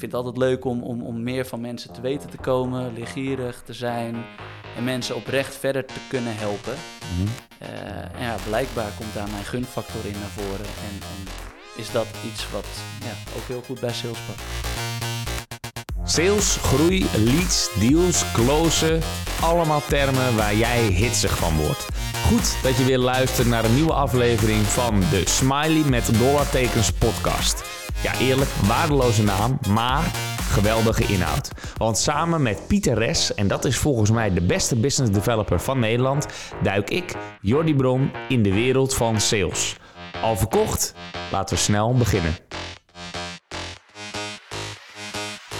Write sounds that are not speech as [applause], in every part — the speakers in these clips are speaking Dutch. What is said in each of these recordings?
vind het altijd leuk om, om, om meer van mensen te weten te komen, leergierig te zijn en mensen oprecht verder te kunnen helpen. En ja, blijkbaar komt daar mijn gunfactor in naar voren en, en is dat iets wat ja, ook heel goed bij sales past. Sales, groei, leads, deals, closen. Allemaal termen waar jij hitsig van wordt. Goed dat je weer luistert naar een nieuwe aflevering van de Smiley met dollartekens podcast. Ja, eerlijk, waardeloze naam, maar geweldige inhoud. Want samen met Pieter Res, en dat is volgens mij de beste business developer van Nederland, duik ik, Jordi Bron, in de wereld van sales. Al verkocht? Laten we snel beginnen.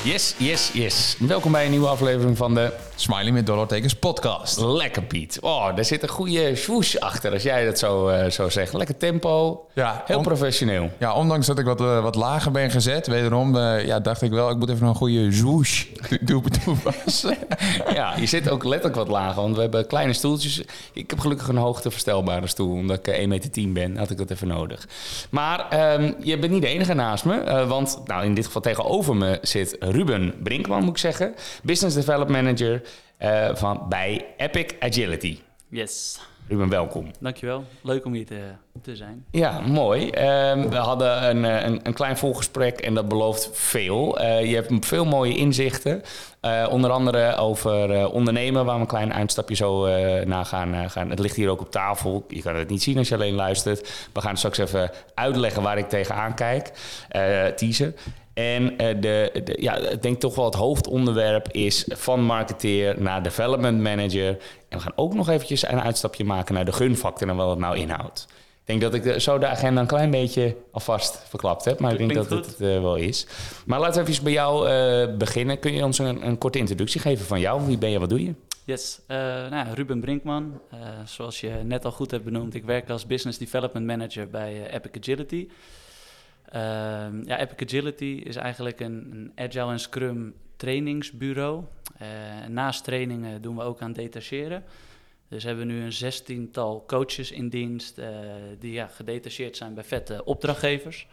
Yes, yes, yes. Welkom bij een nieuwe aflevering van de Smiley met dollartekens podcast. Lekker Piet. Oh, daar zit een goede swoosh achter als jij dat zo, eh, zo zegt. Lekker tempo. Ja, Heel on- professioneel. ja, ondanks dat ik wat, eh, wat lager ben gezet, wederom eh, ja, dacht ik wel, ik moet even een goede zwoosh toe- toepassen. Ja, je zit ook letterlijk wat lager, want we hebben kleine stoeltjes. Ik heb gelukkig een hoogteverstelbare stoel, omdat ik eh, 1,10 meter ben, had ik dat even nodig. Maar ehm, je bent niet de enige naast me, want nou, in dit geval tegenover me zit Ruben Brinkman, moet ik zeggen. Business Development Manager eh, van, bij Epic Agility. Yes, Ruben, welkom. dankjewel. Leuk om hier te, te zijn. Ja, mooi. Ehm, we hadden een, eh, een, een klein volgesprek en dat belooft veel. Eh, je hebt veel mooie inzichten. Onder andere over ondernemen, waar we een klein uitstapje zo naar gaan, gaan. Het ligt hier ook op tafel. Je kan het niet zien als je alleen luistert. We gaan straks even uitleggen waar ik tegenaan kijk. teasen. En eh, de, de, ja, ik denk toch wel het hoofdonderwerp is van marketeer naar development manager. En we gaan ook nog eventjes een uitstapje maken naar de gunfactor en wat het nou inhoudt. Ik denk dat ik de- zo de agenda een klein beetje alvast verklapt heb, maar ik denk dat het eh, wel is. Maar laten we even bij jou eh, beginnen. Kun je ons een, een korte introductie geven van jou? Wie ben je, wat doe je? Yes, nou, ja, Ruben Brinkman. Zoals je net al goed hebt benoemd, ik werk als Business Development Manager bij Epic Agility. Ehm, ja, Epic Agility is eigenlijk een, een Agile en Scrum trainingsbureau. Eh, naast trainingen doen we ook aan detacheren. Dus hebben we nu een zestiental coaches in dienst eh, die ja, gedetacheerd zijn bij vette opdrachtgevers.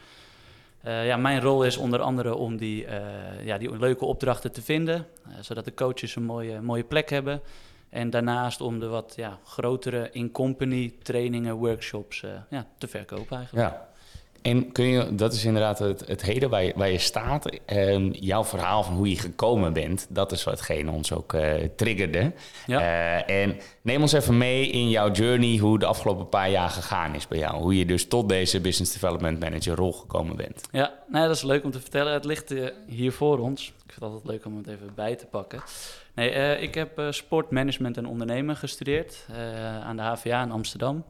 Eh, ja, mijn rol is onder andere om die, ja, die leuke opdrachten te vinden, zodat de coaches een mooie, mooie plek hebben. En daarnaast om de wat ja, grotere in-company trainingen, workshops ja, te verkopen eigenlijk. Ja. En kun je, dat is inderdaad het, het heden waar je, waar je staat. Jouw verhaal van hoe je gekomen bent, dat is watgene ons ook eh, triggerde. Ja. Eh, en neem ons even mee in jouw journey, hoe de afgelopen paar jaar gegaan is bij jou. Hoe je dus tot deze Business Development Manager rol gekomen bent. Ja, nou, dat is leuk om te vertellen. Het ligt eh, hier voor ons. Ik vind het altijd leuk om het even bij te pakken. Nee, ik heb sportmanagement en ondernemen gestudeerd aan de HVA in Amsterdam.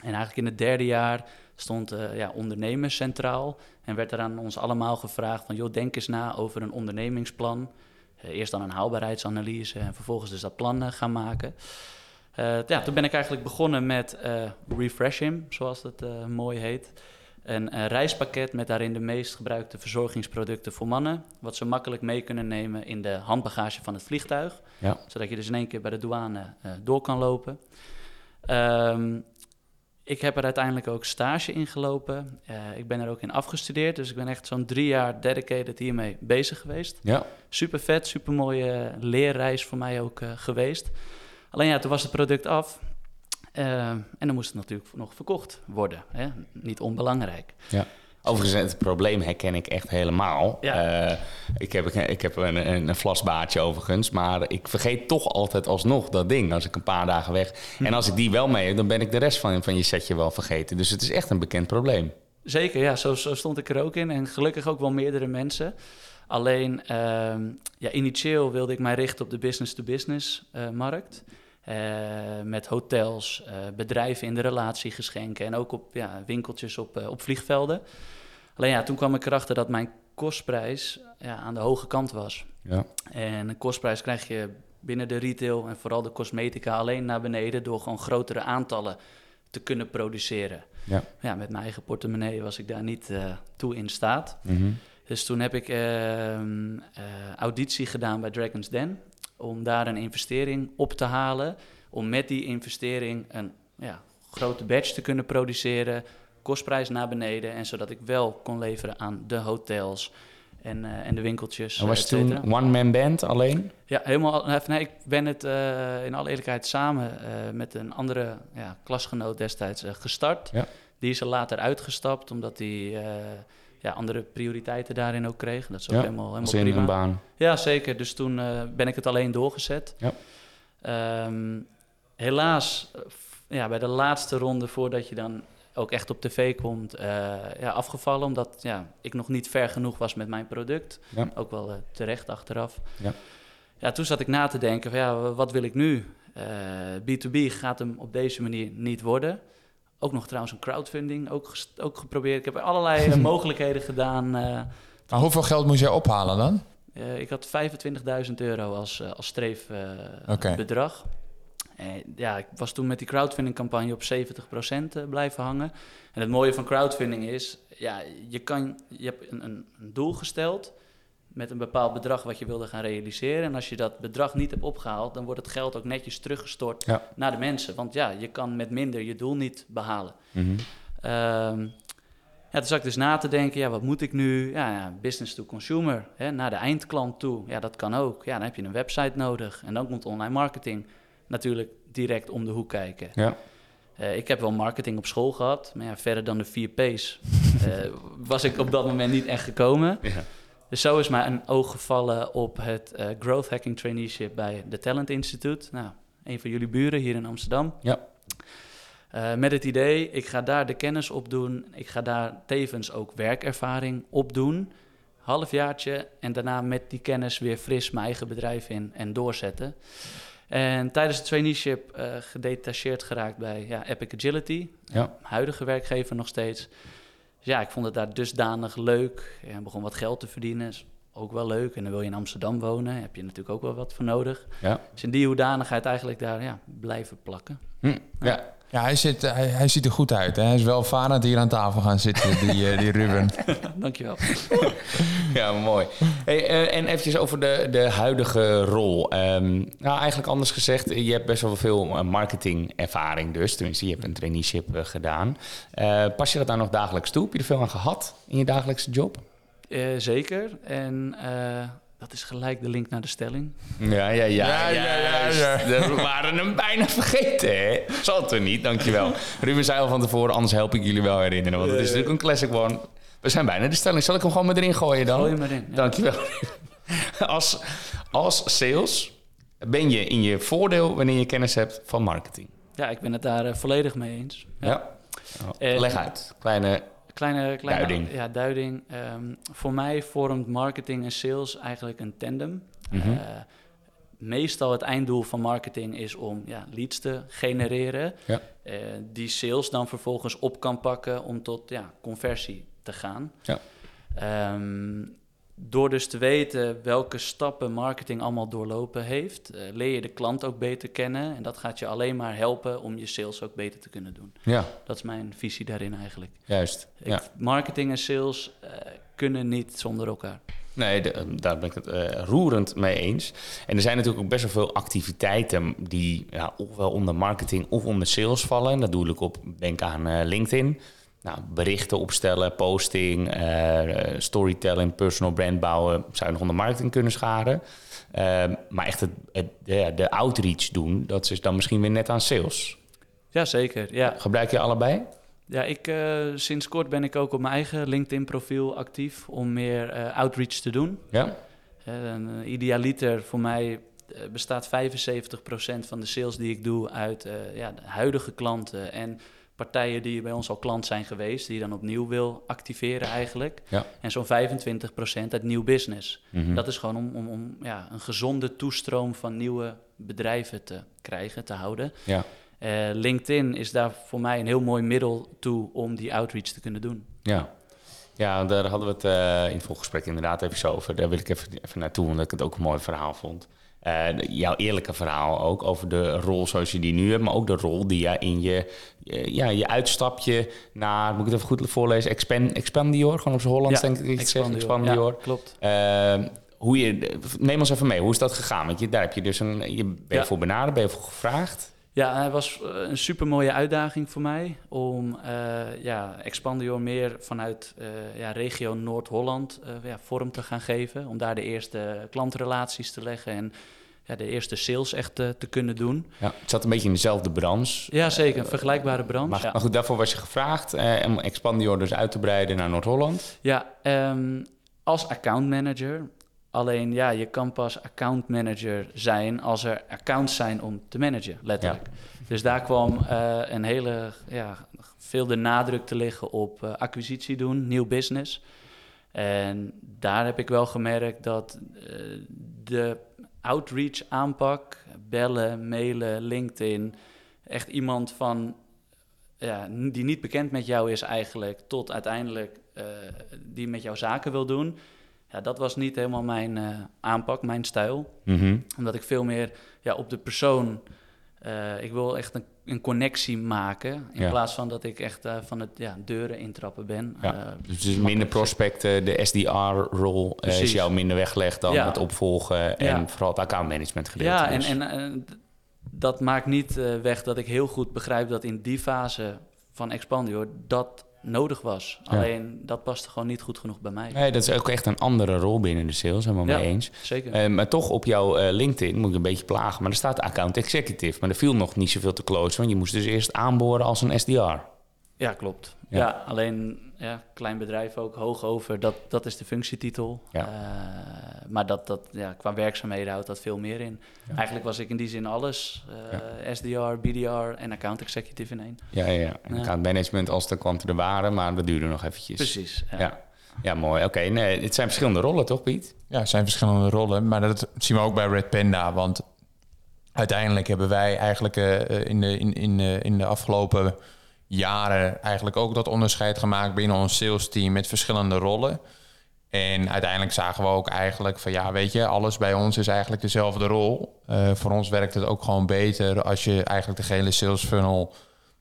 En eigenlijk in het derde jaar stond eh, ja, ondernemen centraal. En werd er aan ons allemaal gevraagd van... joh, denk eens na over een ondernemingsplan. Eh, eerst dan een haalbaarheidsanalyse en vervolgens dus dat plan eh, gaan maken. Ja, toen ben ik eigenlijk begonnen met eh Refresh Him, zoals het eh, mooi heet. Een reispakket met daarin de meest gebruikte verzorgingsproducten voor mannen. Wat ze makkelijk mee kunnen nemen in de handbagage van het vliegtuig. Ja. Zodat je dus in één keer bij de douane door kan lopen. Ehm, ik heb er uiteindelijk ook stage in gelopen. Eh, ik ben er ook in afgestudeerd. Dus ik ben echt zo'n drie jaar dedicated hiermee bezig geweest. Ja. Super vet, super mooie leerreis voor mij ook eh, geweest. Alleen ja, toen was het product af. Eh, en dan moest het natuurlijk nog verkocht worden. Hè? Niet onbelangrijk. ja. Overigens, het probleem herken ik echt helemaal. Ja. Eh, ik heb, ik heb een, een, overigens, maar ik vergeet toch altijd alsnog dat ding als ik een paar dagen weg. En als ik die wel mee heb, dan ben ik de rest van, van je setje wel vergeten. Dus het is echt een bekend probleem. Zeker, ja, zo, zo stond ik er ook in. En gelukkig ook wel meerdere mensen. Alleen, ehm, ja, initieel wilde ik mij richten op de business-to-business eh, markt. Eh, met hotels, eh, bedrijven in de relatiegeschenken en ook op ja, winkeltjes op, eh, op vliegvelden. Alleen ja, toen kwam ik erachter dat mijn kostprijs ja, aan de hoge kant was. Ja. En een kostprijs krijg je binnen de retail en vooral de cosmetica alleen naar beneden door gewoon grotere aantallen te kunnen produceren. Ja. Ja, met mijn eigen portemonnee was ik daar niet toe in staat. Mhm. Dus toen heb ik ehm, eh, auditie gedaan bij Dragon's Den om daar een investering op te halen. Om met die investering een ja, grote batch te kunnen produceren, kostprijs naar beneden. En zodat ik wel kon leveren aan de hotels En, eh, en de winkeltjes. En was et je toen one-man band alleen? Ja, helemaal. eh, Nee, ik ben het eh, in alle eerlijkheid samen met een andere ja, klasgenoot destijds gestart. Ja. Die is er later uitgestapt, omdat hij ja, andere prioriteiten daarin ook kreeg. Dat is ook Ja, helemaal, helemaal prima. een baan. Ja, zeker. Dus toen eh, ben ik het alleen doorgezet. Ja. Ehm, helaas, eh, ja, bij de laatste ronde voordat je dan ook echt op tv komt, eh, ja, afgevallen. Omdat ja, ik nog niet ver genoeg was met mijn product. Ja. Ook wel terecht achteraf. Ja. ja, toen zat ik na te denken van ja, wat wil ik nu? Eh, B2B gaat hem op deze manier niet worden. Ook nog trouwens een crowdfunding, ook, ook geprobeerd. Ik heb allerlei eh, [laughs] mogelijkheden gedaan. eh, Maar hoeveel geld moest jij ophalen dan? eh, ik had 25.000 euro als, als streefbedrag. Eh, ja, ik was toen met die crowdfunding campagne op 70% eh, blijven hangen. En het mooie van crowdfunding is, ja, je, kan, je hebt een, een doel gesteld met een bepaald bedrag wat je wilde gaan realiseren. En als je dat bedrag niet hebt opgehaald, dan wordt het geld ook netjes teruggestort Ja. naar de mensen. Want ja, je kan met minder je doel niet behalen. Mhm. Ehm, ja, toen zat ik dus na te denken, ja, wat moet ik nu? Ja, ja, business to consumer, hè, naar de eindklant toe. Ja, dat kan ook. Ja, dan heb je een website nodig. En dan komt online marketing natuurlijk direct om de hoek kijken. Ja. Eh, ik heb wel marketing op school gehad, maar ja, verder dan de vier P's [laughs] eh, was ik op dat moment niet echt gekomen. Ja. Dus zo is mij een oog gevallen op het eh, Growth Hacking Traineeship bij de Talent Institute. Nou, een van jullie buren hier in Amsterdam. Ja. Eh, met het idee, ik ga daar de kennis opdoen. Ik ga daar tevens ook werkervaring opdoen. Halfjaartje en daarna met die kennis weer fris mijn eigen bedrijf in en doorzetten. En tijdens het traineeship eh, gedetacheerd geraakt bij ja, Epic Agility. Ja. Huidige werkgever nog steeds. Dus ja, ik vond het daar dusdanig leuk. En begon wat geld te verdienen. Is ook wel leuk. En dan wil je in Amsterdam wonen. Heb je natuurlijk ook wel wat voor nodig. Ja. Dus in die hoedanigheid eigenlijk daar ja, blijven plakken. Hm. ja. Ja, hij, zit, hij, hij ziet er goed uit. Hè? Hij is wel varend hier aan tafel gaan zitten, die, eh, die [laughs] Ruben. Dankjewel. [laughs] Ja, mooi. Hey, eh, en eventjes over de, de huidige rol. Ehm, nou, eigenlijk anders gezegd, je hebt best wel veel eh, marketingervaring dus. Tenminste, je hebt een traineeship gedaan. Eh, pas je dat daar nog dagelijks toe? Heb je er veel aan gehad in je dagelijkse job? Eh, zeker. En eh, dat is gelijk de link naar de stelling. Ja, ja, ja. Ja, ja, ja. We waren hem bijna vergeten, hè? Zal het er niet, dankjewel. Ruben zei al van tevoren, anders help ik jullie wel herinneren. Want het is natuurlijk een classic one. We zijn bijna de stelling. Zal ik hem gewoon maar erin gooien dan? Gooi hem erin. Ja. Dankjewel. Als, als sales ben je in je voordeel wanneer je kennis hebt van marketing. Ja, ik ben het daar eh, volledig mee eens. Ja. Eh, Leg uit. Kleine. Kleine, kleine Duiding. Ja, duiding. Ehm, voor mij vormt marketing en sales eigenlijk een tandem. Eh, meestal het einddoel van marketing is om ja, leads te genereren. Ja. eh, die sales dan vervolgens op kan pakken om tot ja, conversie te gaan. Ja. Ehm, door dus te weten welke stappen marketing allemaal doorlopen heeft, eh, leer je de klant ook beter kennen. En dat gaat je alleen maar helpen om je sales ook beter te kunnen doen. Ja, Dat is mijn visie daarin eigenlijk. juist. Ik-. Marketing en sales eh, kunnen niet zonder elkaar. Nee, de- daar ben ik het eh, roerend mee eens. En er zijn natuurlijk ook best wel veel activiteiten die ja, ofwel onder marketing of onder sales vallen. En dat doe ik op, denk aan eh, LinkedIn. Nou, berichten opstellen, posting, eh, storytelling, personal brand bouwen, zou je nog onder marketing kunnen scharen. Ehm, maar echt het, het, de, de outreach doen, dat is dan misschien weer net aan sales. Jazeker, ja. Gebruik je allebei? Ja, ik, eh, sinds kort ben ik ook op mijn eigen LinkedIn-profiel actief om meer eh, outreach te doen. Ja? Een idealiter voor mij bestaat 75% van de sales die ik doe uit ja, de huidige klanten en partijen die bij ons al klant zijn geweest, die je dan opnieuw wil activeren eigenlijk. Ja. En zo'n 25% uit nieuw business. Mhm. Dat is gewoon om, om, om ja, een gezonde toestroom van nieuwe bedrijven te krijgen, te houden. Ja. Eh, LinkedIn is daar voor mij een heel mooi middel toe om die outreach te kunnen doen. Ja. Ja, daar hadden we het eh, in het voorgesprek inderdaad even zo over. Daar wil ik even, even naartoe, omdat ik het ook een mooi verhaal vond. Eh, jouw eerlijke verhaal ook over de rol zoals je die nu hebt, maar ook de rol die je in je, je- ja, je uitstapje naar, moet ik het even goed voorlezen, Expand, Expandior, gewoon op zijn Hollands denk ik Expandior. Ja, klopt. Eh, hoe je, neem ons even mee, hoe is dat gegaan? Want je, daar heb je dus een, je ben je Ja. voor benaderd, ben je voor gevraagd? Ja, het was eh, een super mooie uitdaging voor mij om uh, ja, Expandior meer vanuit uh, ja, regio Noord-Holland ja, vorm te gaan geven. Om daar de eerste klantrelaties te leggen en ja, de eerste sales echt te, te kunnen doen. Ja, het zat een beetje in dezelfde branche. Ja, zeker. Een vergelijkbare branche. Maar, ja. maar goed, daarvoor was je gevraagd om Expandior dus uit te breiden naar Noord-Holland. Ja, um, als accountmanager Alleen ja, je kan pas account manager zijn als er accounts zijn om te managen, letterlijk. Dus daar kwam uh, een hele, ja, veel de nadruk te liggen op uh, acquisitie doen, nieuw business. En daar heb ik wel gemerkt dat uh, de outreach aanpak, bellen, mailen, LinkedIn, echt iemand van, ja, die niet bekend met jou is eigenlijk, tot uiteindelijk die met jou zaken wil doen ja, dat was niet helemaal mijn uh, aanpak, mijn stijl. Mm -hmm. Omdat ik veel meer ja, op de persoon... Uh, ik wil echt een, een connectie maken... in Ja. plaats van dat ik echt uh, van het ja, deuren intrappen ben. Ja. Dus minder prospecten, de SDR-rol is jou minder weggelegd dan het opvolgen en vooral het accountmanagement gedeelte. ja, en, dus. en eh, dat maakt niet eh, weg dat ik heel goed begrijp... dat in die fase van Expandio dat nodig was. Ja. Alleen dat paste gewoon niet goed genoeg bij mij. Nee, dat is ook echt een andere rol binnen de sales, helemaal Ja. mee eens. Zeker. Eh, maar toch op jouw eh, LinkedIn moet ik een beetje plagen, maar er staat account executive. Maar er viel nog niet zoveel te closen, want je moest dus eerst aanboren als een SDR. Ja, klopt. Ja. Ja, alleen ja, klein bedrijf ook, hoog over, dat, dat is de functietitel. Ja. Eh, maar dat, dat, ja, qua werkzaamheden houdt dat veel meer in. Ja. Eigenlijk was ik in die zin alles. eh, SDR, BDR en account executive in één. Ja, ja, ja. En Ja. account management als de klanten er waren, maar dat duurde nog eventjes. Precies. Ja. Ja, ja mooi. Oké, nee, het zijn verschillende rollen toch, Piet? Ja, het zijn verschillende rollen, maar dat zien we ook bij Red Panda. Want uiteindelijk hebben wij eigenlijk eh, in, de, in, in, eh, in de afgelopen jaren eigenlijk ook dat onderscheid gemaakt binnen ons sales team met verschillende rollen. En uiteindelijk zagen we ook eigenlijk van ja, weet je, alles bij ons is eigenlijk dezelfde rol. Eh, voor ons werkt het ook gewoon beter als je eigenlijk de gehele sales funnel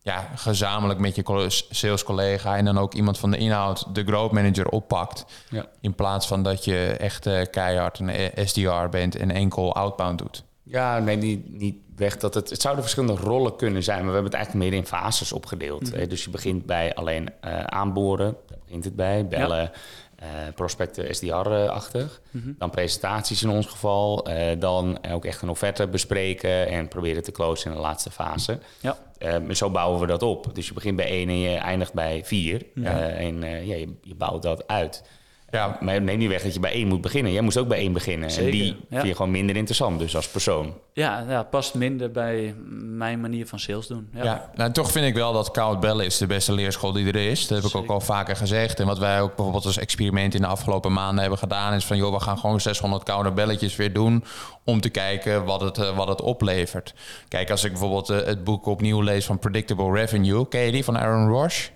ja, gezamenlijk met je sales collega en dan ook iemand van de inhoud, de growth manager, oppakt. Ja. In plaats van dat je echt eh, keihard een eh, SDR bent en enkel outbound doet. Ja, nee, niet, niet weg dat het... Het zouden verschillende rollen kunnen zijn, maar we hebben het eigenlijk meer in fases opgedeeld. Mhm. hè. Dus je begint bij alleen eh, aanboren, daar begint het bij, bellen, eh, prospecten SDR-achtig. Mhm. Dan presentaties in ons geval, eh, dan ook echt een offerte bespreken en proberen te closen in de laatste fase. Ja. Eh, maar zo bouwen we dat op. Dus je begint bij één en je eindigt bij vier. Ja. En ja, je, je bouwt dat uit. Ja, Maar neem niet weg dat je bij één moet beginnen. Jij moest ook bij één beginnen. En die ja. vind je gewoon minder interessant, dus als persoon. Ja, ja, het past minder bij mijn manier van sales doen. Ja. Ja, nou, toch vind ik wel dat koud bellen is de beste leerschool die er is. Dat heb ik ook al vaker gezegd. En wat wij ook bijvoorbeeld als experiment in de afgelopen maanden hebben gedaan... is van, joh, we gaan gewoon 600 koude belletjes weer doen... om te kijken wat het, eh, wat het oplevert. Kijk, als ik bijvoorbeeld eh, het boek opnieuw lees van Predictable Revenue... ken je die van Aaron Roche?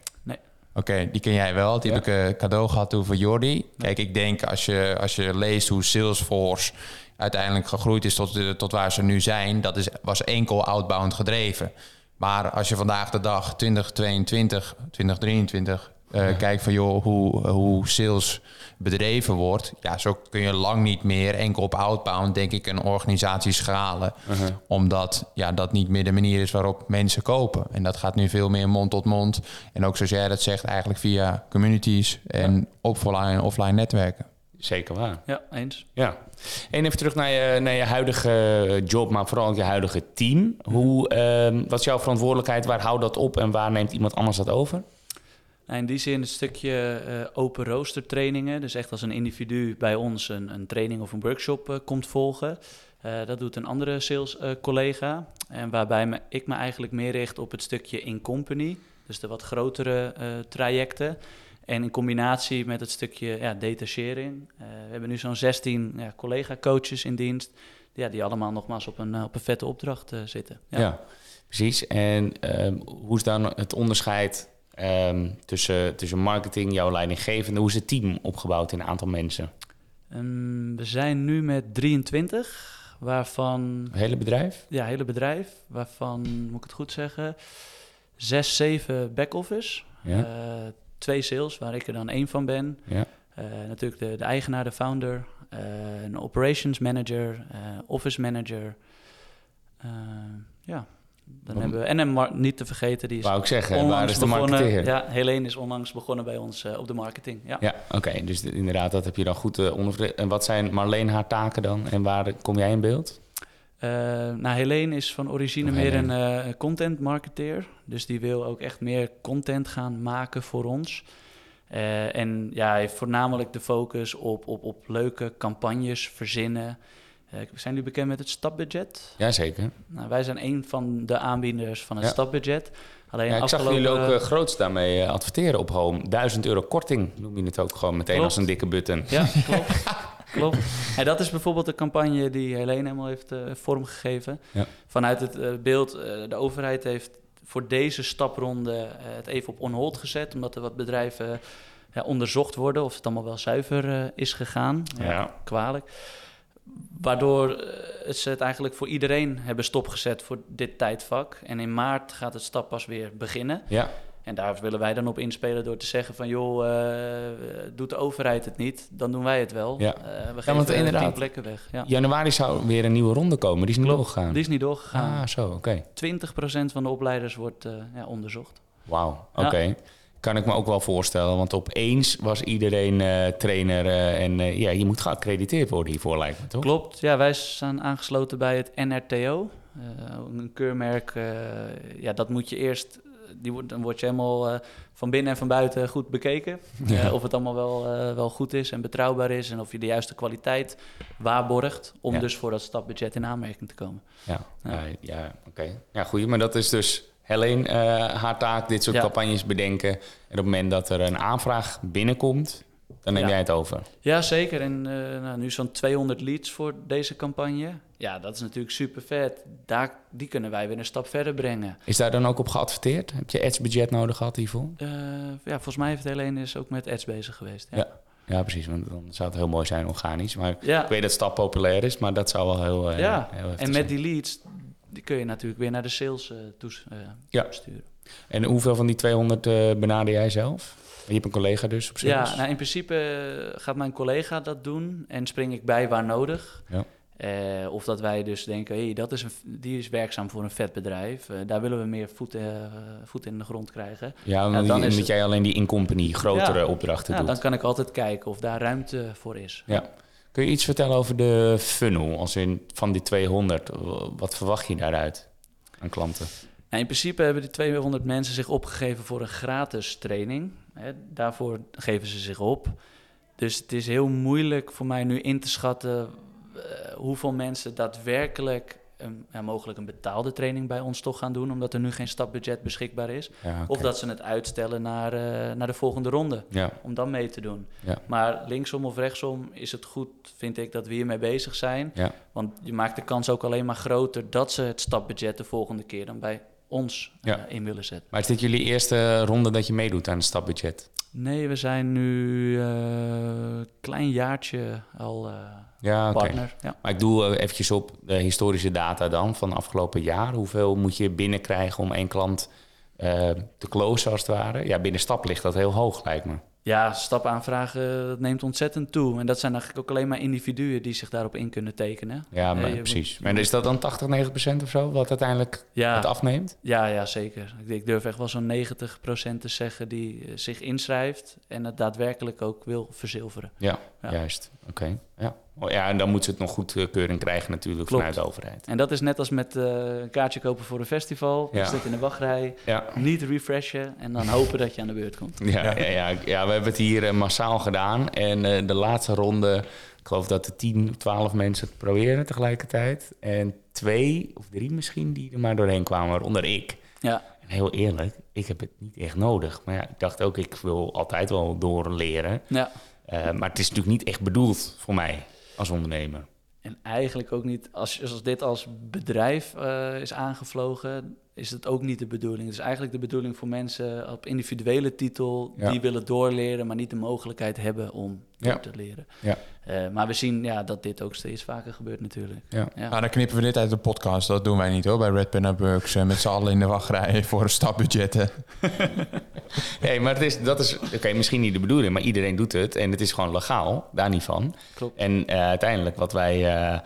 Oké, die ken jij wel. Die Ja. heb ik eh, cadeau gehad toen voor Jordi. Kijk, ik denk als je, als je leest hoe Salesforce uiteindelijk gegroeid is tot, de- tot waar ze nu zijn, dat is, was enkel outbound gedreven. Maar als je vandaag de dag 2022, 2023 eh, kijkt van joh, hoe, hoe sales bedreven wordt, ja, zo kun je lang niet meer enkel op outbound, denk ik, een organisatie schalen. Omdat ja, dat niet meer de manier is waarop mensen kopen. En dat gaat nu veel meer mond tot mond. En ook zoals jij dat zegt, eigenlijk via communities en offline en offline netwerken. Zeker waar. Ja, eens. Ja. En even terug naar je, naar je huidige job, maar vooral je huidige team. Hoe, ehm, wat is jouw verantwoordelijkheid? Waar houdt dat op en waar neemt iemand anders dat over? Nou, in die zin een stukje eh, open rooster trainingen. Dus echt als een individu bij ons een, een training of een workshop eh, komt volgen. Eh, dat doet een andere sales collega. En waarbij me, ik me eigenlijk meer richt op het stukje in-company. Dus de wat grotere trajecten. En in combinatie met het stukje ja, detachering. We hebben nu zo'n 16 ja, collega-coaches in dienst. Ja, die allemaal nogmaals op een, op een vette opdracht zitten. Ja, precies. En ehm, hoe is dan het onderscheid ehm, tussen, tussen marketing, jouw leidinggevende? Hoe is het team opgebouwd in een aantal mensen? Ehm, we zijn nu met 23, waarvan Het hele bedrijf? Ja, hele bedrijf, waarvan, moet ik het goed zeggen, zes, zeven back-office. Ja. Eh, twee sales, waar ik er dan één van ben. Ja. Eh, natuurlijk de, de eigenaar, de founder, eh, een operations manager, office manager. Ja, Dan hebben we, en een niet te vergeten, die is Wou ik zeggen, waar is de begonnen. marketeer? Ja, Helene is onlangs begonnen bij ons eh, op de marketing. Ja. Ja, oké. Dus de- inderdaad, dat heb je dan goed uh, onder... En wat zijn Marleen haar taken dan? En waar kom jij in beeld? Eh, nou, Helene is van origine Oh, meer een eh, content marketeer. Dus die wil ook echt meer content gaan maken voor ons. En ja, heeft voornamelijk de focus op, op, op leuke campagnes verzinnen. Eh, zijn jullie bekend met het stapbudget? Jazeker. Nou, wij zijn een van de aanbieders van het Ja. stapbudget. Alleen Ja, ik zag jullie ook uh, groots daarmee uh, adverteren op Home. 1000 euro korting noem je het ook gewoon meteen Klopt. als een dikke button. Ja, [laughs] klopt. klopt. En dat is bijvoorbeeld de campagne die Helene helemaal heeft uh, vormgegeven. Ja. Vanuit het beeld, de overheid heeft voor deze stapronde het even op on-hold gezet... omdat er wat bedrijven ja, onderzocht worden of het allemaal wel zuiver is gegaan. Ja. ja. Kwalijk. Waardoor uh, ze het eigenlijk voor iedereen hebben stopgezet voor dit tijdvak. En in maart gaat het stap pas weer beginnen. Ja. En daar willen wij dan op inspelen door te zeggen van... joh, uh, doet de overheid het niet, dan doen wij het wel. Ja, uh, we ja, geven want inderdaad, tien plekken weg. Ja. Januari zou weer een nieuwe ronde komen, die is niet doorgegaan. Die is niet doorgegaan. Ah, zo, oké. Okay. 20% van de opleiders wordt uh, ja, onderzocht. Wauw, oké. Okay. Kan ik me ook wel voorstellen, want opeens was iedereen uh, trainer uh, en uh, ja, je moet geaccrediteerd worden hiervoor, lijkt me toch? Klopt, ja, wij zijn aangesloten bij het NRTO, een keurmerk. ja, dat moet je eerst, die wordt, dan word je helemaal van binnen en van buiten goed bekeken. [laughs] Ja. of het allemaal wel, wel goed is en betrouwbaar is en of je de juiste kwaliteit waarborgt om ja. dus voor dat stapbudget in aanmerking te komen. Ja, ja. ja oké. Okay. Ja, goed, maar dat is dus Helene, uh, haar taak, dit soort ja. campagnes bedenken. En op het moment dat er een aanvraag binnenkomt, dan neem ja. jij het over. Ja, zeker. En uh, nou, nu zo'n 200 leads voor deze campagne. Ja, dat is natuurlijk super vet. Daar, die kunnen wij weer een stap verder brengen. Is daar dan ook op geadverteerd? Heb je ads-budget nodig gehad hiervoor? Uh, ja, volgens mij heeft Helene is ook met ads bezig geweest. Ja. ja. Ja, precies. Want dan zou het heel mooi zijn organisch. Maar ja. ik weet dat stap populair is, maar dat zou wel heel. Uh, ja, heel en met zijn. die leads, die kun je natuurlijk weer naar de sales toes, uh, ja. sturen. En hoeveel van die 200 uh, benader jij zelf? Je hebt een collega dus op sales? Ja, nou in principe gaat mijn collega dat doen en spring ik bij waar nodig. Ja. Uh, of dat wij dus denken, hey, dat is een, die is werkzaam voor een vet bedrijf. Uh, daar willen we meer voet, uh, voet in de grond krijgen. Ja, ja dan is het... jij alleen die in-company grotere ja, opdrachten ja, doet. dan kan ik altijd kijken of daar ruimte voor is. Ja. Kun je iets vertellen over de funnel, als in van die 200? Wat verwacht je daaruit aan klanten? Nou, in principe hebben die 200 mensen zich opgegeven voor een gratis training. Daarvoor geven ze zich op. Dus het is heel moeilijk voor mij nu in te schatten uh, hoeveel mensen daadwerkelijk een, ja, mogelijk een betaalde training bij ons toch gaan doen, omdat er nu geen stapbudget beschikbaar is. Ja, okay. Of dat ze het uitstellen naar, uh, naar de volgende ronde, ja. om dan mee te doen. Maar linksom of rechtsom is het goed, vind ik, dat we hiermee bezig zijn. Want je maakt de kans ook alleen maar groter dat ze het stapbudget de volgende keer dan bij ons uh, in willen zetten. Maar is dit jullie eerste ronde dat je meedoet aan het stapbudget? Nee, we zijn nu een uh, klein jaartje al uh, ja, okay. partner. Ja. Maar ik doe uh, eventjes op de historische data dan van afgelopen jaar. Hoeveel moet je binnenkrijgen om één klant te closen als het ware? Ja, binnen stap ligt dat heel hoog lijkt me. Ja, stapaanvragen dat neemt ontzettend toe. En dat zijn eigenlijk ook alleen maar individuen die zich daarop in kunnen tekenen. Ja, maar, je precies. maar is dat dan 80, 90 procent of zo wat uiteindelijk Ja. het afneemt? Ja, ja, zeker. Ik, ik durf echt wel zo'n 90% te zeggen die eh, zich inschrijft en het daadwerkelijk ook wil verzilveren. Ja. Juist. Oké. Ja. Oh, ja, en dan moet ze het nog goedkeuring krijgen natuurlijk Klopt. vanuit de overheid. En dat is net als met eh, een kaartje kopen voor een festival. Je Ja. zit in de wachtrij, Ja. niet refreshen en dan hopen dat je aan de beurt komt. Ja, ja. Ja, ja, we hebben het hier eh, massaal gedaan. En eh, de laatste ronde, ik geloof dat er 10 of 12 mensen het proberen tegelijkertijd. En twee of drie misschien die er maar doorheen kwamen, waaronder ik. Ja, En heel eerlijk, ik heb het niet echt nodig. Maar ja, ik dacht ook, ik wil altijd wel doorleren. ja. Eh, maar het is natuurlijk niet echt bedoeld voor mij als ondernemer. En eigenlijk ook niet, als, als dit als bedrijf eh, is aangevlogen, is het ook niet de bedoeling. Het is eigenlijk de bedoeling voor mensen op individuele titel Ja. die willen doorleren, maar niet de mogelijkheid hebben om door Ja. te leren. Ja. Eh, maar we zien ja, dat dit ook steeds vaker gebeurt natuurlijk. Ja. Ja. Nou, dan knippen we dit uit de podcast. Dat doen wij niet hoor, bij Red Pen Up Works. eh, Met z'n allen in de wachtrij [laughs] voor stapbudgetten. [laughs] Nee, maar het is, dat is oké, misschien niet de bedoeling, maar iedereen doet het. En het is gewoon legaal, daar niet van. Klopt. En eh, uiteindelijk wat wij eh,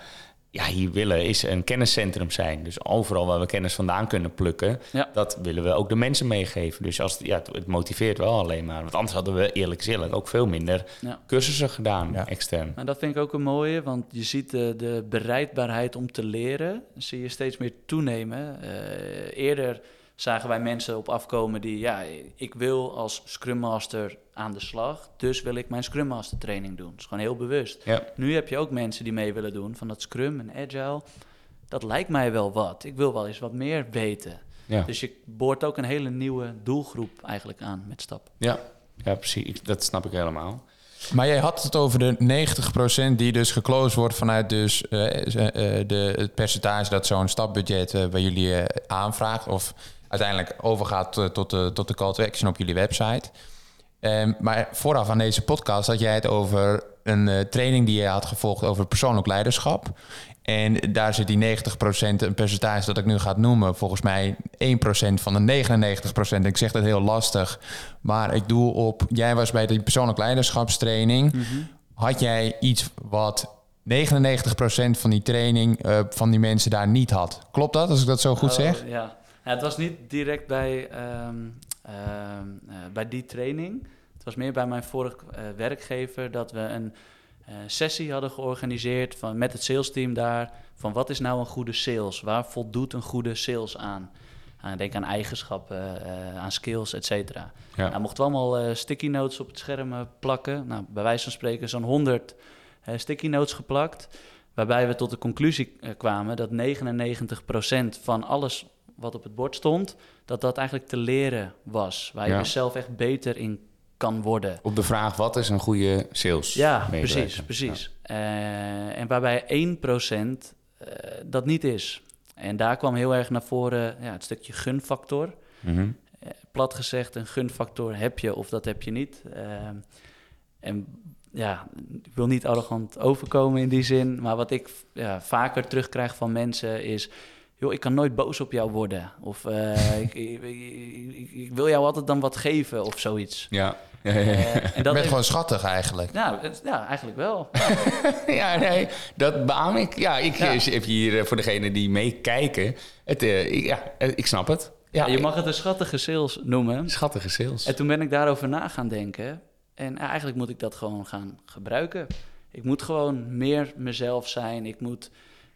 ja, hier willen is een kenniscentrum zijn. Dus overal waar we kennis vandaan kunnen plukken, Ja. dat willen we ook de mensen meegeven. Dus als, ja, het, het motiveert wel alleen maar. Want anders hadden we eerlijk gezegd ook veel minder Ja. cursussen gedaan, Ja. extern. En dat vind ik ook een mooie, want je ziet de, de bereidbaarheid om te leren, zie je steeds meer toenemen. Eh, eerder zagen wij mensen op afkomen die, ja, ik wil als Scrum Master aan de slag, dus wil ik mijn Scrum Master training doen. Dat is gewoon heel bewust. Ja. Nu heb je ook mensen die mee willen doen van dat Scrum en Agile. Dat lijkt mij wel wat. Ik wil wel eens wat meer weten. Ja. Dus je boort ook een hele nieuwe doelgroep eigenlijk aan met stap. Ja. ja, precies. Ik- Dat snap ik helemaal. Maar jij had het over de 90% die dus geclosed wordt vanuit dus, eh, eh, de, het percentage dat zo'n stapbudget eh, bij jullie eh, aanvraagt. Of uiteindelijk overgaat eh, tot, de, tot de call to action op jullie website. Ehm, maar vooraf aan deze podcast had jij het over een eh, training die je had gevolgd over persoonlijk leiderschap. En daar zit die 90%, een percentage dat ik nu ga noemen, volgens mij 1% van de 99%. Ik zeg dat heel lastig, maar ik doe op, jij was bij die persoonlijk leiderschapstraining. Had jij iets wat 99% van die training eh, van die mensen daar niet had? Klopt dat, als ik dat zo goed Oh, zeg? Ja. ja, het was niet direct bij, ehm, eh, bij die training. Het was meer bij mijn vorige eh, werkgever dat we een eh, sessie hadden georganiseerd van, met het salesteam daar. Van wat is nou een goede sales? Waar voldoet een goede sales aan? Uh, denk aan eigenschappen, eh, aan skills, et cetera. Ja. Nou, mochten we allemaal eh, sticky notes op het scherm eh, plakken. Nou, bij wijze van spreken zo'n 100 eh, sticky notes geplakt. Waarbij we tot de conclusie eh, kwamen dat 99% van alles wat op het bord stond, dat dat eigenlijk te leren was. Waar je Ja. dus zelf echt beter in kan worden. Op de vraag, wat is een goede sales? Ja, precies, precies. Eh, en waarbij 1% eh, dat niet is. En daar kwam heel erg naar voren ja, het stukje gunfactor. Mhm. Eh, plat gezegd, een gunfactor heb je of dat heb je niet. En ja, ik wil niet arrogant overkomen in die zin, maar wat ik ja, vaker terugkrijg van mensen is... joh, ik kan nooit boos op jou worden. Of eh, [laughs] ik, ik, ik- wil jou altijd dan wat geven of zoiets. Ja. Ja, ja, ja. Eh, en Je dat gewoon schattig eigenlijk. Nou, ja, eigenlijk wel. [laughs] Ja, nee, dat beaam ik. Ja, ik Ja. eh, heb hier voor degenen die meekijken. Het, ja, ik snap het. Ja, je mag het een schattige sales noemen. Schattige sales. En toen ben ik daarover na gaan denken. En eigenlijk moet ik dat gewoon gaan gebruiken. Ik moet gewoon meer mezelf zijn. Ik moet.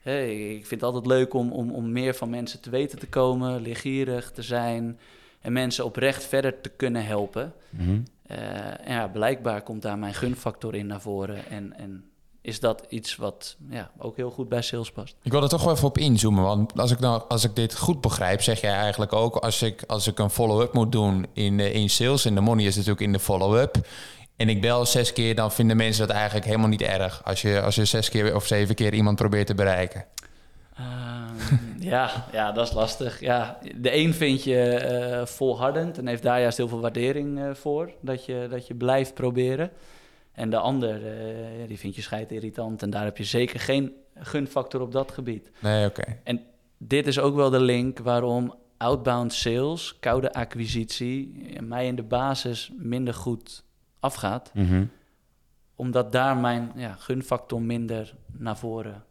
Hè, ik vind het altijd leuk om, om, om meer van mensen te weten te komen, leergierig te zijn en mensen oprecht verder te kunnen helpen. Mhm. Eh, en ja, blijkbaar komt daar mijn gunfactor in naar voren. En, en is dat iets wat ja, ook heel goed bij sales past. Ik wil er toch wel even op inzoomen. Want als ik, nou, als ik dit goed begrijp, zeg jij eigenlijk ook... als ik, als ik een follow-up moet doen in, eh, in sales... en de money is natuurlijk in de follow-up... en ik bel zes keer, dan vinden mensen dat eigenlijk helemaal niet erg... als je, als je zes keer of zeven keer iemand probeert te bereiken. Ehm, ja, ja, dat is lastig. Ja, de een vind je eh, volhardend en heeft daar juist heel veel waardering eh, voor, dat je, dat je blijft proberen. En de ander, eh, die vind je scheid irritant en daar heb je zeker geen gunfactor op dat gebied. Nee, oké. En dit is ook wel de link waarom outbound sales, koude acquisitie, mij in de basis minder goed afgaat. Mhm. Omdat daar mijn ja, gunfactor minder naar voren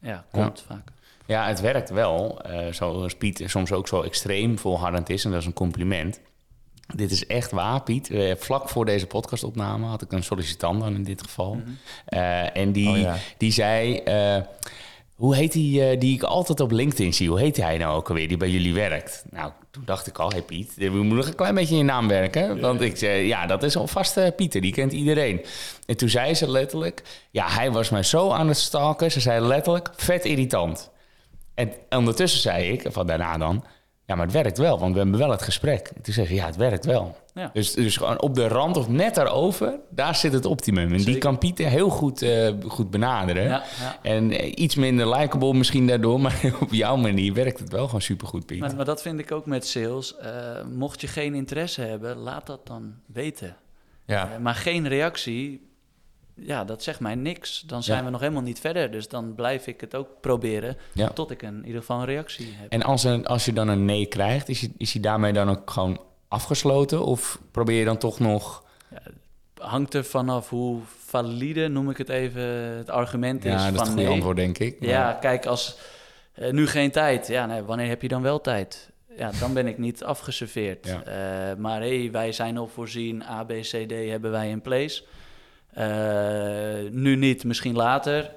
ja, komt vaak. Ja, het werkt wel. eh zoals Piet soms ook zo extreem volhardend is. En dat is een compliment. Dit is echt waar, Piet. Eh, vlak voor deze podcastopname had ik een sollicitant dan in dit geval. Eh, en die, Oh ja. die zei... eh, hoe heet die eh, die ik altijd op LinkedIn zie? Hoe heet hij nou ook alweer, die bij jullie werkt? Nou, toen dacht ik al, hey Piet, we moeten nog een klein beetje in je naam werken. Want ik zei, ja, dat is alvast eh Pieter, die kent iedereen. En toen zei ze letterlijk, ja, hij was mij zo aan het stalken. Ze zei letterlijk, vet irritant. En ondertussen zei ik, van daarna dan... Ja, maar het werkt wel, want we hebben wel het gesprek. En toen zei ze, ja, het werkt wel. Ja. Dus, dus gewoon op de rand of net daarover, daar zit het optimum. En die kan Pieter heel goed, eh, goed benaderen. Ja, ja. En eh, iets minder likable misschien daardoor, maar [laughs] op jouw manier werkt het wel gewoon supergoed, Piet. Maar, maar dat vind ik ook met sales. Eh, mocht je geen interesse hebben, laat dat dan weten. Ja. Maar geen reactie, ja, dat zegt mij niks. Dan zijn Ja. we nog helemaal niet verder. Dus dan blijf ik het ook proberen Ja. tot ik een, in ieder geval een reactie heb. En als, een, als je dan een nee krijgt, is, je, is hij daarmee dan ook gewoon afgesloten? Of probeer je dan toch nog... hangt er vanaf hoe valide, noem ik het even, het argument is Ja, dat is goede nee. antwoord, denk ik. Ja, kijk, als eh, nu geen tijd, ja, nee, wanneer heb je dan wel tijd? Ja, dan ben ik niet afgeserveerd. Ja. Eh, maar hey, wij zijn al voorzien, A, B, C, D hebben wij in place. Eh, nu niet, misschien later.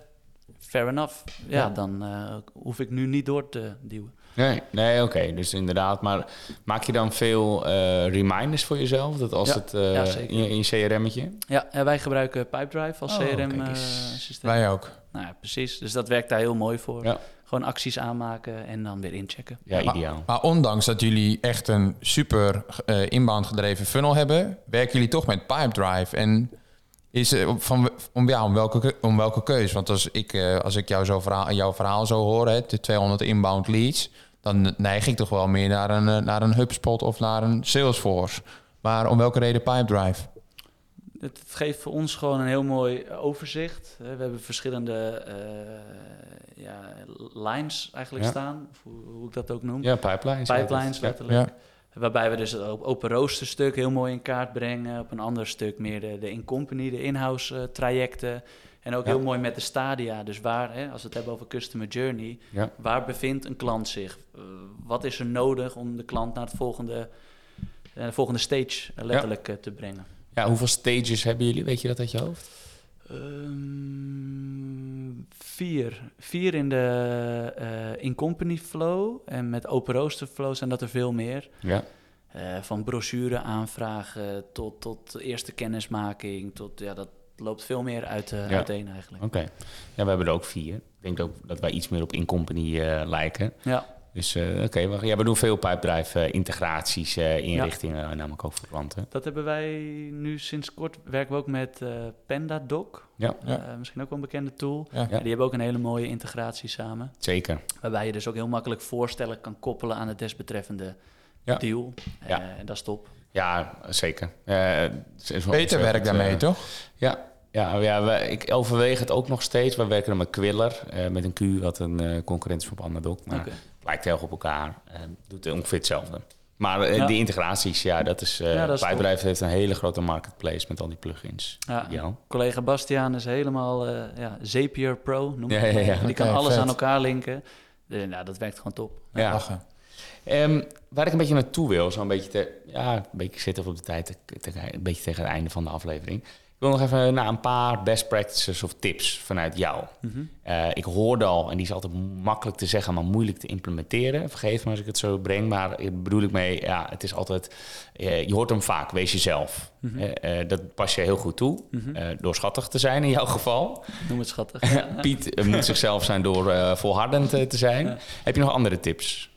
Fair enough. Ja, Ja. dan eh, hoef ik nu niet door te duwen. Nee, nee oké. Dus inderdaad. Maar maak je dan veel eh, reminders voor jezelf? Dat als Ja, het eh, ja, zeker. in, je, in je CRM'tje? Ja, en wij gebruiken Pipedrive als Oh. CRM-systeem. Wij ook. nou ja, precies. Dus dat werkt daar heel mooi voor. Ja. Gewoon acties aanmaken en dan weer inchecken. Ja, Maar- ideaal. Maar ondanks dat jullie echt een super eh, inbound gedreven funnel hebben, werken jullie toch met Pipedrive. En is eh, van, om, ja, om, welke, om welke keus? Want als ik, eh, als ik jou zo verhaal, jouw verhaal zo hoor, hè, de 200 inbound leads, dan neig ik toch wel meer naar een, eh, naar een HubSpot of naar een Salesforce. Maar om welke reden Pipedrive? Het, het geeft voor ons gewoon een heel mooi overzicht. We hebben verschillende eh, ja, lines eigenlijk Ja. staan, of hoe, hoe ik dat ook noem. Ja, pipelines. Pipelines, Ja. Waarbij we dus het op- open rooster stuk heel mooi in kaart brengen. Op een ander stuk meer de, de in-company, de in-house eh, trajecten. En ook Ja. heel mooi met de stadia. Dus waar, hè, als we het hebben over customer journey, Ja. waar bevindt een klant zich? Eh, wat is er nodig om de klant naar het volgende, eh, de volgende stage eh, letterlijk eh, te brengen? ja, hoeveel stages hebben jullie? Weet je dat uit je hoofd? Ehm, vier. Vier in de eh, in-company flow. En met open rooster flow zijn dat er veel meer. Ja. Eh, van brochure aanvragen tot, tot eerste kennismaking. Tot, ja, dat loopt veel meer uit, eh, Ja. uiteen eigenlijk. Oké. Ja, we hebben er ook vier. Ik denk ook dat wij iets meer op in-company eh, lijken. Ja, Dus eh, oké, we- ja, we doen veel pipedrive eh, integraties, eh, inrichtingen, Ja. namelijk ook voor klanten. dat hebben wij nu sinds kort. Werken we ook met eh PandaDoc. Ja, Ja. Eh, misschien ook wel een bekende tool. Ja. Ja, die hebben ook een hele mooie integratie samen. zeker. Waarbij je dus ook heel makkelijk voorstellen kan koppelen aan het desbetreffende Ja. deal. Ja. Eh, en dat is top. Ja, zeker. Eh, wel Beter werk daarmee, toch? Ja, ja, ja we- ik overweeg het ook nog steeds. We werken er met Quiller, eh, met een Q, wat een eh concurrent is van Pandadoc. Maar Oké. Lijkt heel erg op elkaar. eh, doet ongeveer hetzelfde. Maar eh, Ja. die integraties, ja, dat is... eh Ja, dat is top. Pipedrive heeft een hele grote marketplace met al die plugins. Ja, Ja. collega Bastiaan is helemaal eh, ja, Zapier Pro, noem Ja. Die kan alles vet. aan elkaar linken. Dus, ja, dat werkt gewoon top. Ja. Ehm, waar ik een beetje naartoe wil, zo'n beetje te, ja, een beetje zitten op de tijd, te- te- een beetje tegen het einde van de aflevering. Ik wil nog even naar een paar best practices of tips vanuit jou. Eh, ik hoorde al, en die is altijd makkelijk te zeggen, maar moeilijk te implementeren. Vergeef me als ik het zo breng, maar bedoel ik mee, ja, het is altijd, eh, je hoort hem vaak, wees jezelf. Mhm. Eh, dat pas je heel goed toe, Mhm. door schattig te zijn in jouw geval. Noem het schattig. [laughs] Piet moet zichzelf zijn door volhardend te zijn. Ja. Heb je nog andere tips?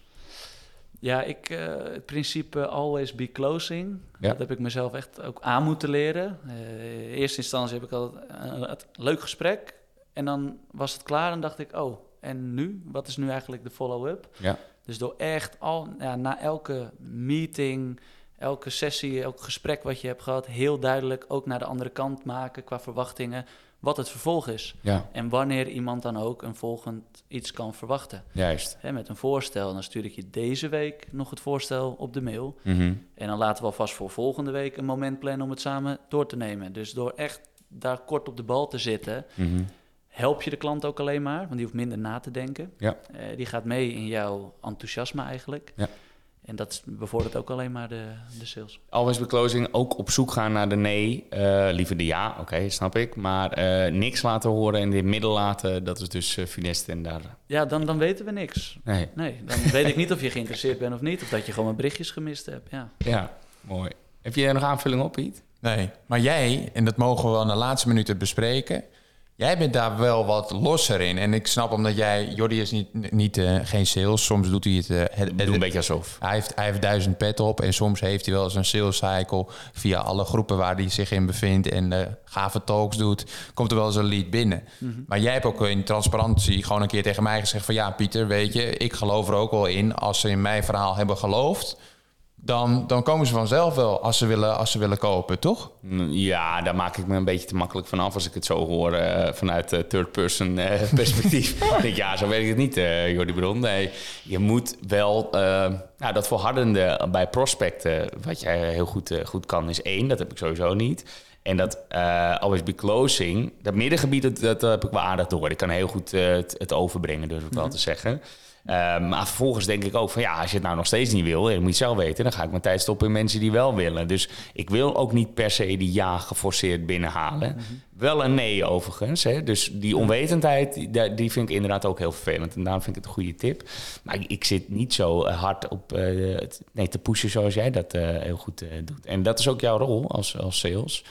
Ja, ik, eh, het principe always be closing, Ja. dat heb ik mezelf echt ook aan moeten leren. Eh, in eerste instantie heb ik altijd een, een leuk gesprek en dan was het klaar en dacht ik, oh, en nu? Wat is nu eigenlijk de follow-up? Ja. Dus door echt al, ja, na elke meeting, elke sessie, elk gesprek wat je hebt gehad, heel duidelijk ook naar de andere kant maken qua verwachtingen, wat het vervolg is. Ja, En wanneer iemand dan ook een volgend iets kan verwachten. juist. Hè, met een voorstel, dan stuur ik je deze week nog het voorstel op de mail. Mhm. En dan laten we alvast voor volgende week een moment plannen om het samen door te nemen. Dus door echt daar kort op de bal te zitten, Mhm. help je de klant ook alleen maar, want die hoeft minder na te denken. Ja. Eh, die gaat mee in jouw enthousiasme eigenlijk. Ja. En dat bevordert ook alleen maar de, de sales. Always be closing, ook op zoek gaan naar de nee. eh, liever de ja, oké, snap ik. Maar eh, niks laten horen en dit middel laten, dat is dus uh, funest en daar... Ja, dan, dan weten we niks. Nee, Nee, dan weet ik niet of je geïnteresseerd bent of niet. Of dat je gewoon mijn berichtjes gemist hebt. Ja. ja, mooi. Heb je er nog aanvulling op, Piet? Nee, maar jij, en dat mogen we wel in de laatste minuten bespreken. Jij bent daar wel wat losser in. En ik snap omdat jij, Jordi is niet, niet uh, geen sales. Soms doet hij het. Uh, het, een beetje alsof. Hij heeft, hij heeft duizend pet op. En soms heeft hij wel eens een sales cycle. Via alle groepen waar hij zich in bevindt. En uh, gave talks doet. Komt er wel eens een lead binnen. Mm -hmm. Maar jij hebt ook in transparantie gewoon een keer tegen mij gezegd: van ja, Pieter, weet je, ik geloof er ook wel in. Als ze in mijn verhaal hebben geloofd dan, dan komen ze vanzelf wel als ze willen, als ze willen kopen, toch? Ja, daar maak ik me een beetje te makkelijk van af als ik het zo hoor uh, vanuit uh, third-person uh, [laughs] perspectief. [laughs] ik denk, ja, zo weet ik het niet, uh, Jordi Bron. Nee, je moet wel nou, dat volhardende bij prospecten, wat jij heel goed, goed kan, is één. Dat heb ik sowieso niet. En dat uh, always be closing, dat middengebied, dat, dat, heb ik wel aardig door. Ik kan heel goed het, het, overbrengen, durf ik wel te zeggen. Uh, maar vervolgens denk ik ook van ja, als je het nou nog steeds niet wil, je moet je zelf weten, dan ga ik mijn tijd stoppen in mensen die wel willen. Dus ik wil ook niet per se die ja geforceerd binnenhalen. Mhm. Wel een nee overigens. Hè? Dus die onwetendheid, die, die, vind ik inderdaad ook heel vervelend. En daarom vind ik het een goede tip. Maar ik, ik zit niet zo eh, hard op uh, nee, te pushen zoals jij dat uh, heel goed doet. En dat is ook jouw rol als, als sales.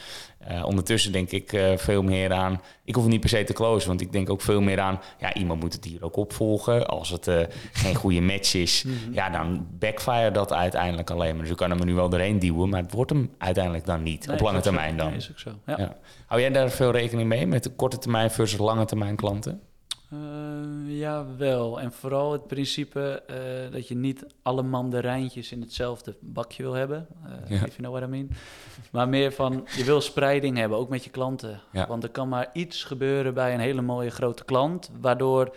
Uh, ondertussen denk ik uh, veel meer aan. Ik hoef niet per se te closen, want ik denk ook veel meer aan. Ja, iemand moet het hier ook opvolgen. Als het uh, geen goede match is, [laughs] mm -hmm. ja, dan backfire dat uiteindelijk alleen maar. Dus ik kan hem er nu wel doorheen duwen, maar het wordt hem uiteindelijk dan niet. Nee, op lange termijn dan. Nee, is ook zo. Ja. Ja. Hou jij daar veel rekening mee met de korte termijn versus lange termijn klanten? Uh, ja, wel. En vooral het principe uh, dat je niet alle mandarijntjes in hetzelfde bakje wil hebben. Uh, ja. If you know what I mean. Maar meer van, je wil spreiding hebben, ook met je klanten. Ja. Want er kan maar iets gebeuren bij een hele mooie grote klant, waardoor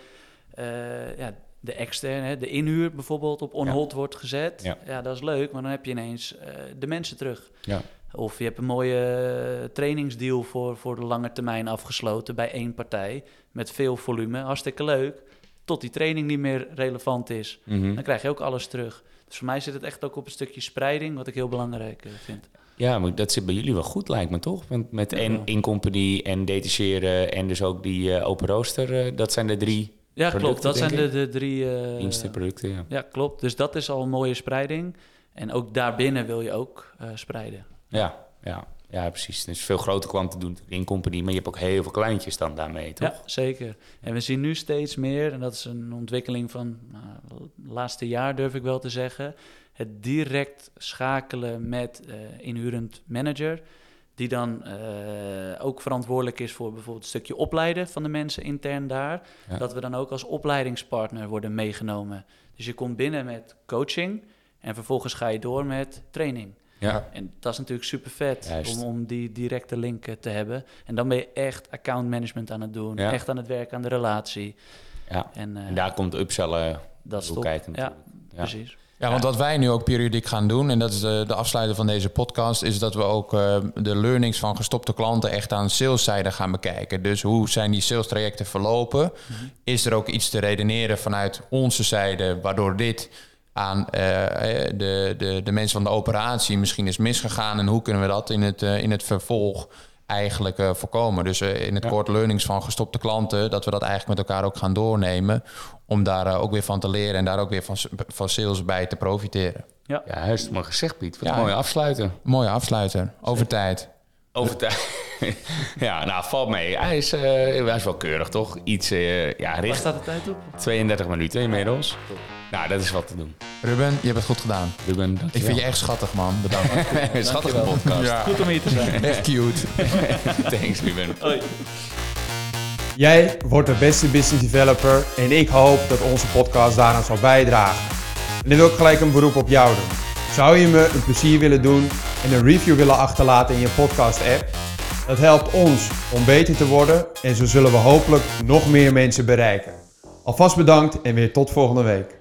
ja, de externe, de inhuur bijvoorbeeld, op on-hold ja. wordt gezet. Ja. ja. dat is leuk, maar dan heb je ineens de mensen terug. Ja. Of je hebt een mooie trainingsdeal voor, voor de lange termijn afgesloten bij één partij met veel volume. Hartstikke leuk. Tot die training niet meer relevant is. Mm -hmm. Dan krijg je ook alles terug. Dus voor mij zit het echt ook op een stukje spreiding, wat ik heel belangrijk uh, vind. Ja, maar dat zit bij jullie wel goed, lijkt me toch? Met, met en in-company en detacheren en dus ook die uh, open rooster. Uh, dat zijn de drie Ja, klopt. Dat zijn de, de drie... Producten, ja. Ja, klopt. Dus dat is al een mooie spreiding. En ook daarbinnen wil je ook spreiden. Ja, ja. Ja, precies. Dus veel grote klanten doen in company, maar je hebt ook heel veel kleintjes dan daarmee, toch? Ja, zeker. En we zien nu steeds meer, en dat is een ontwikkeling van nou, het laatste jaar, durf ik wel te zeggen, het direct schakelen met uh, inhurend manager, die dan uh, ook verantwoordelijk is voor bijvoorbeeld een stukje opleiden van de mensen intern daar. Ja. Dat we dan ook als opleidingspartner worden meegenomen. Dus je komt binnen met coaching en vervolgens ga je door met training. Ja. En dat is natuurlijk super vet om, om die directe link te hebben. En dan ben je echt account management aan het doen. Ja. Echt aan het werken aan de relatie. Ja. En, uh, en daar komt upsellen dat is kijken ja, ja, precies. Ja, want wat wij nu ook periodiek gaan doen, en dat is de, de afsluiter van deze podcast, is dat we ook uh, de learnings van gestopte klanten echt aan saleszijde gaan bekijken. Dus hoe zijn die sales trajecten verlopen? Mm -hmm. Is er ook iets te redeneren vanuit onze zijde, waardoor dit aan uh, de, de, de mensen van de operatie misschien is misgegaan en hoe kunnen we dat in het, uh, in het vervolg eigenlijk uh, voorkomen. Dus in het ja. kort learnings van gestopte klanten, dat we dat eigenlijk met elkaar ook gaan doornemen om daar ook weer van te leren en daar ook weer van, van sales bij te profiteren. Ja, ja juist maar gezegd Piet. Wat ja, mooie afsluiter. Mooie afsluiter. Over tijd. Over tijd. [laughs] ja, nou, valt mee. Hij is, uh, hij is wel keurig, toch? Iets, uh, ja, richt... Waar staat de tijd op? 32 minuten inmiddels. Nou, dat is wat te doen. Ruben, je hebt het goed gedaan. Ruben, Ik vind je echt schattig, man. Bedankt. [laughs] Schattige podcast. Ja. Goed om hier te zijn. echt cute. [laughs] Thanks, Ruben. Hoi. Jij wordt de beste business developer en ik hoop dat onze podcast daaraan zal bijdragen. En dan wil ik gelijk een beroep op jou doen. Zou je me een plezier willen doen en een review willen achterlaten in je podcast-app? Dat helpt ons om beter te worden en zo zullen we hopelijk nog meer mensen bereiken. Alvast bedankt en weer tot volgende week.